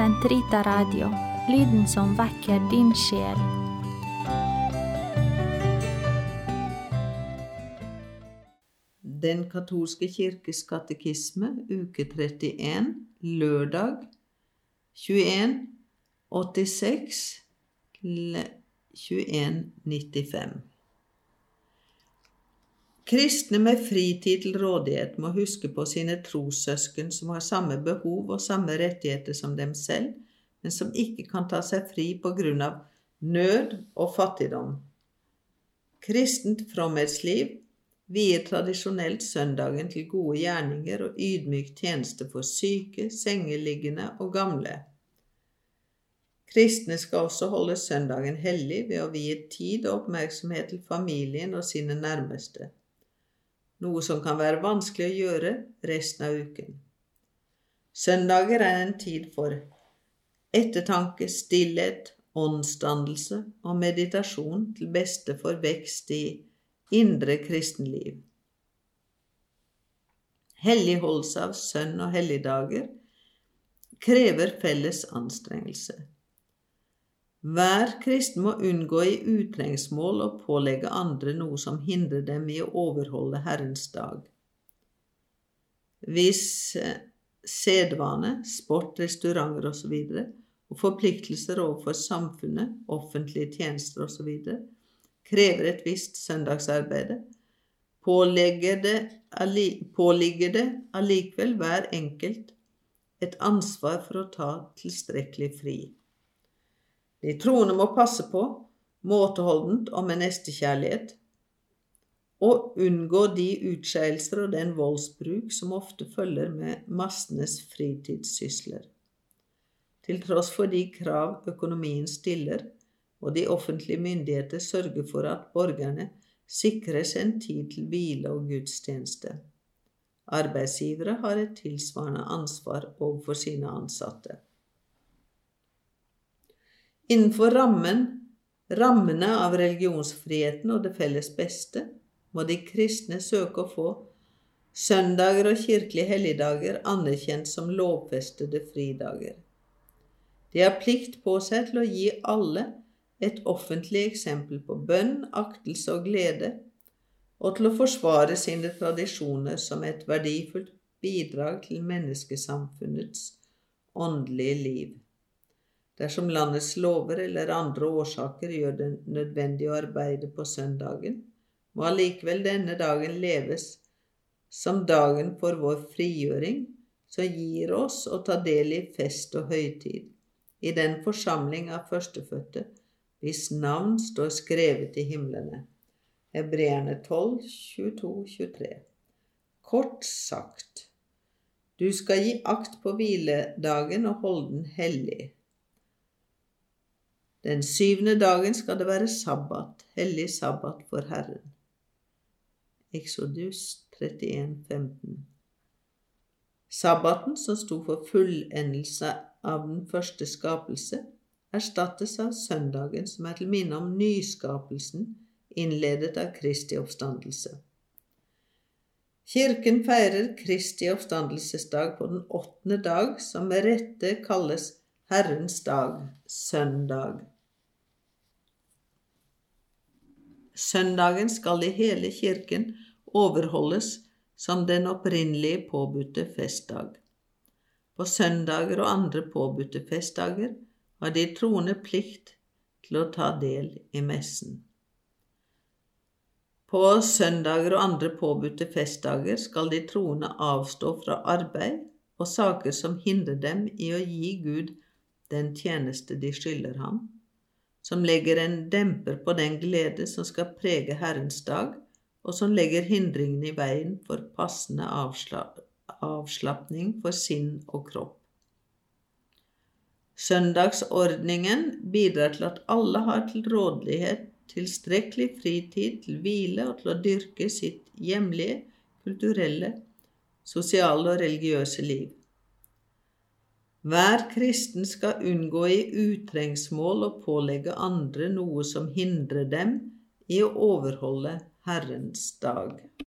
Sentrita Radio, lyden som vekker din sjel. Den katolske kirkes katekisme, uke 31, lørdag 21, 86 til 2195. Kristne med fritid til rådighet må huske på sine trossøsken som har samme behov og samme rettigheter som dem selv, men som ikke kan ta seg fri på grunn av nød og fattigdom. Kristent fromhetsliv vier tradisjonelt søndagen til gode gjerninger og ydmyk tjeneste for syke, sengeliggende og gamle. Kristne skal også holde søndagen hellig ved å vie tid og oppmerksomhet til familien og sine nærmeste, noe som kan være vanskelig å gjøre resten av uken. Søndager er en tid for ettertanke, stillhet, åndsdannelse og meditasjon til beste for vekst i indre kristenliv. Helligholdelse av sønn- og helligdager krever felles anstrengelse. Hver kristen må unngå i utrengsmål å pålegge andre noe som hindrer dem i å overholde Herrens dag. Hvis sedvane, sport, restauranter osv. Og, og forpliktelser overfor samfunnet, offentlige tjenester osv. krever et visst det, påligger det allikevel hver enkelt et ansvar for å ta tilstrekkelig fri. De troende må passe på, måteholdent og med nestekjærlighet, og unngå de utskeielser og den voldsbruk som ofte følger med massenes fritidssysler. Til tross for de krav økonomien stiller, og de offentlige myndigheter sørger for at borgerne sikres en tid til hvile og gudstjeneste. Arbeidsgivere har et tilsvarende ansvar overfor sine ansatte. Innenfor rammen, rammene av religionsfriheten og det felles beste må de kristne søke å få søndager og kirkelige helligdager anerkjent som lovfestede fridager. De har plikt på seg til å gi alle et offentlig eksempel på bønn, aktelse og glede, og til å forsvare sine tradisjoner som et verdifullt bidrag til menneskesamfunnets åndelige liv. Dersom landets lover eller andre årsaker gjør det nødvendig å arbeide på søndagen, må allikevel denne dagen leves som dagen for vår frigjøring, som gir oss å ta del i fest og høytid, i den forsamling av førstefødte hvis navn står skrevet i himlene. Hebreerne 12, 22-23. Kort sagt, du skal gi akt på hviledagen og holde den hellig. Den syvende dagen skal det være sabbat, hellig sabbat for Herren. Exodus 31, 15. Sabbaten, som sto for fullendelse av den første skapelse, erstattes av søndagen, som er til minne om nyskapelsen innledet av Kristi oppstandelse. Kirken feirer Kristi oppstandelsesdag på den åttende dag, som med rette kalles Herrens dag, søndag. Søndagen skal i hele kirken overholdes som den opprinnelige påbudte festdag. På søndager og andre påbudte festdager har de troende plikt til å ta del i messen. På søndager og andre påbudte festdager skal de troende avstå fra arbeid og saker som hindrer dem i å gi Gud den tjeneste de skylder ham, som legger en demper på den glede som skal prege Herrens dag, og som legger hindringene i veien for passende avslapning for sinn og kropp. Søndagsordningen bidrar til at alle har til rådighet tilstrekkelig fritid til hvile og til å dyrke sitt hjemlige, kulturelle, sosiale og religiøse liv. Hver kristen skal unngå i utrengsmål å pålegge andre noe som hindrer dem i å overholde Herrens dag.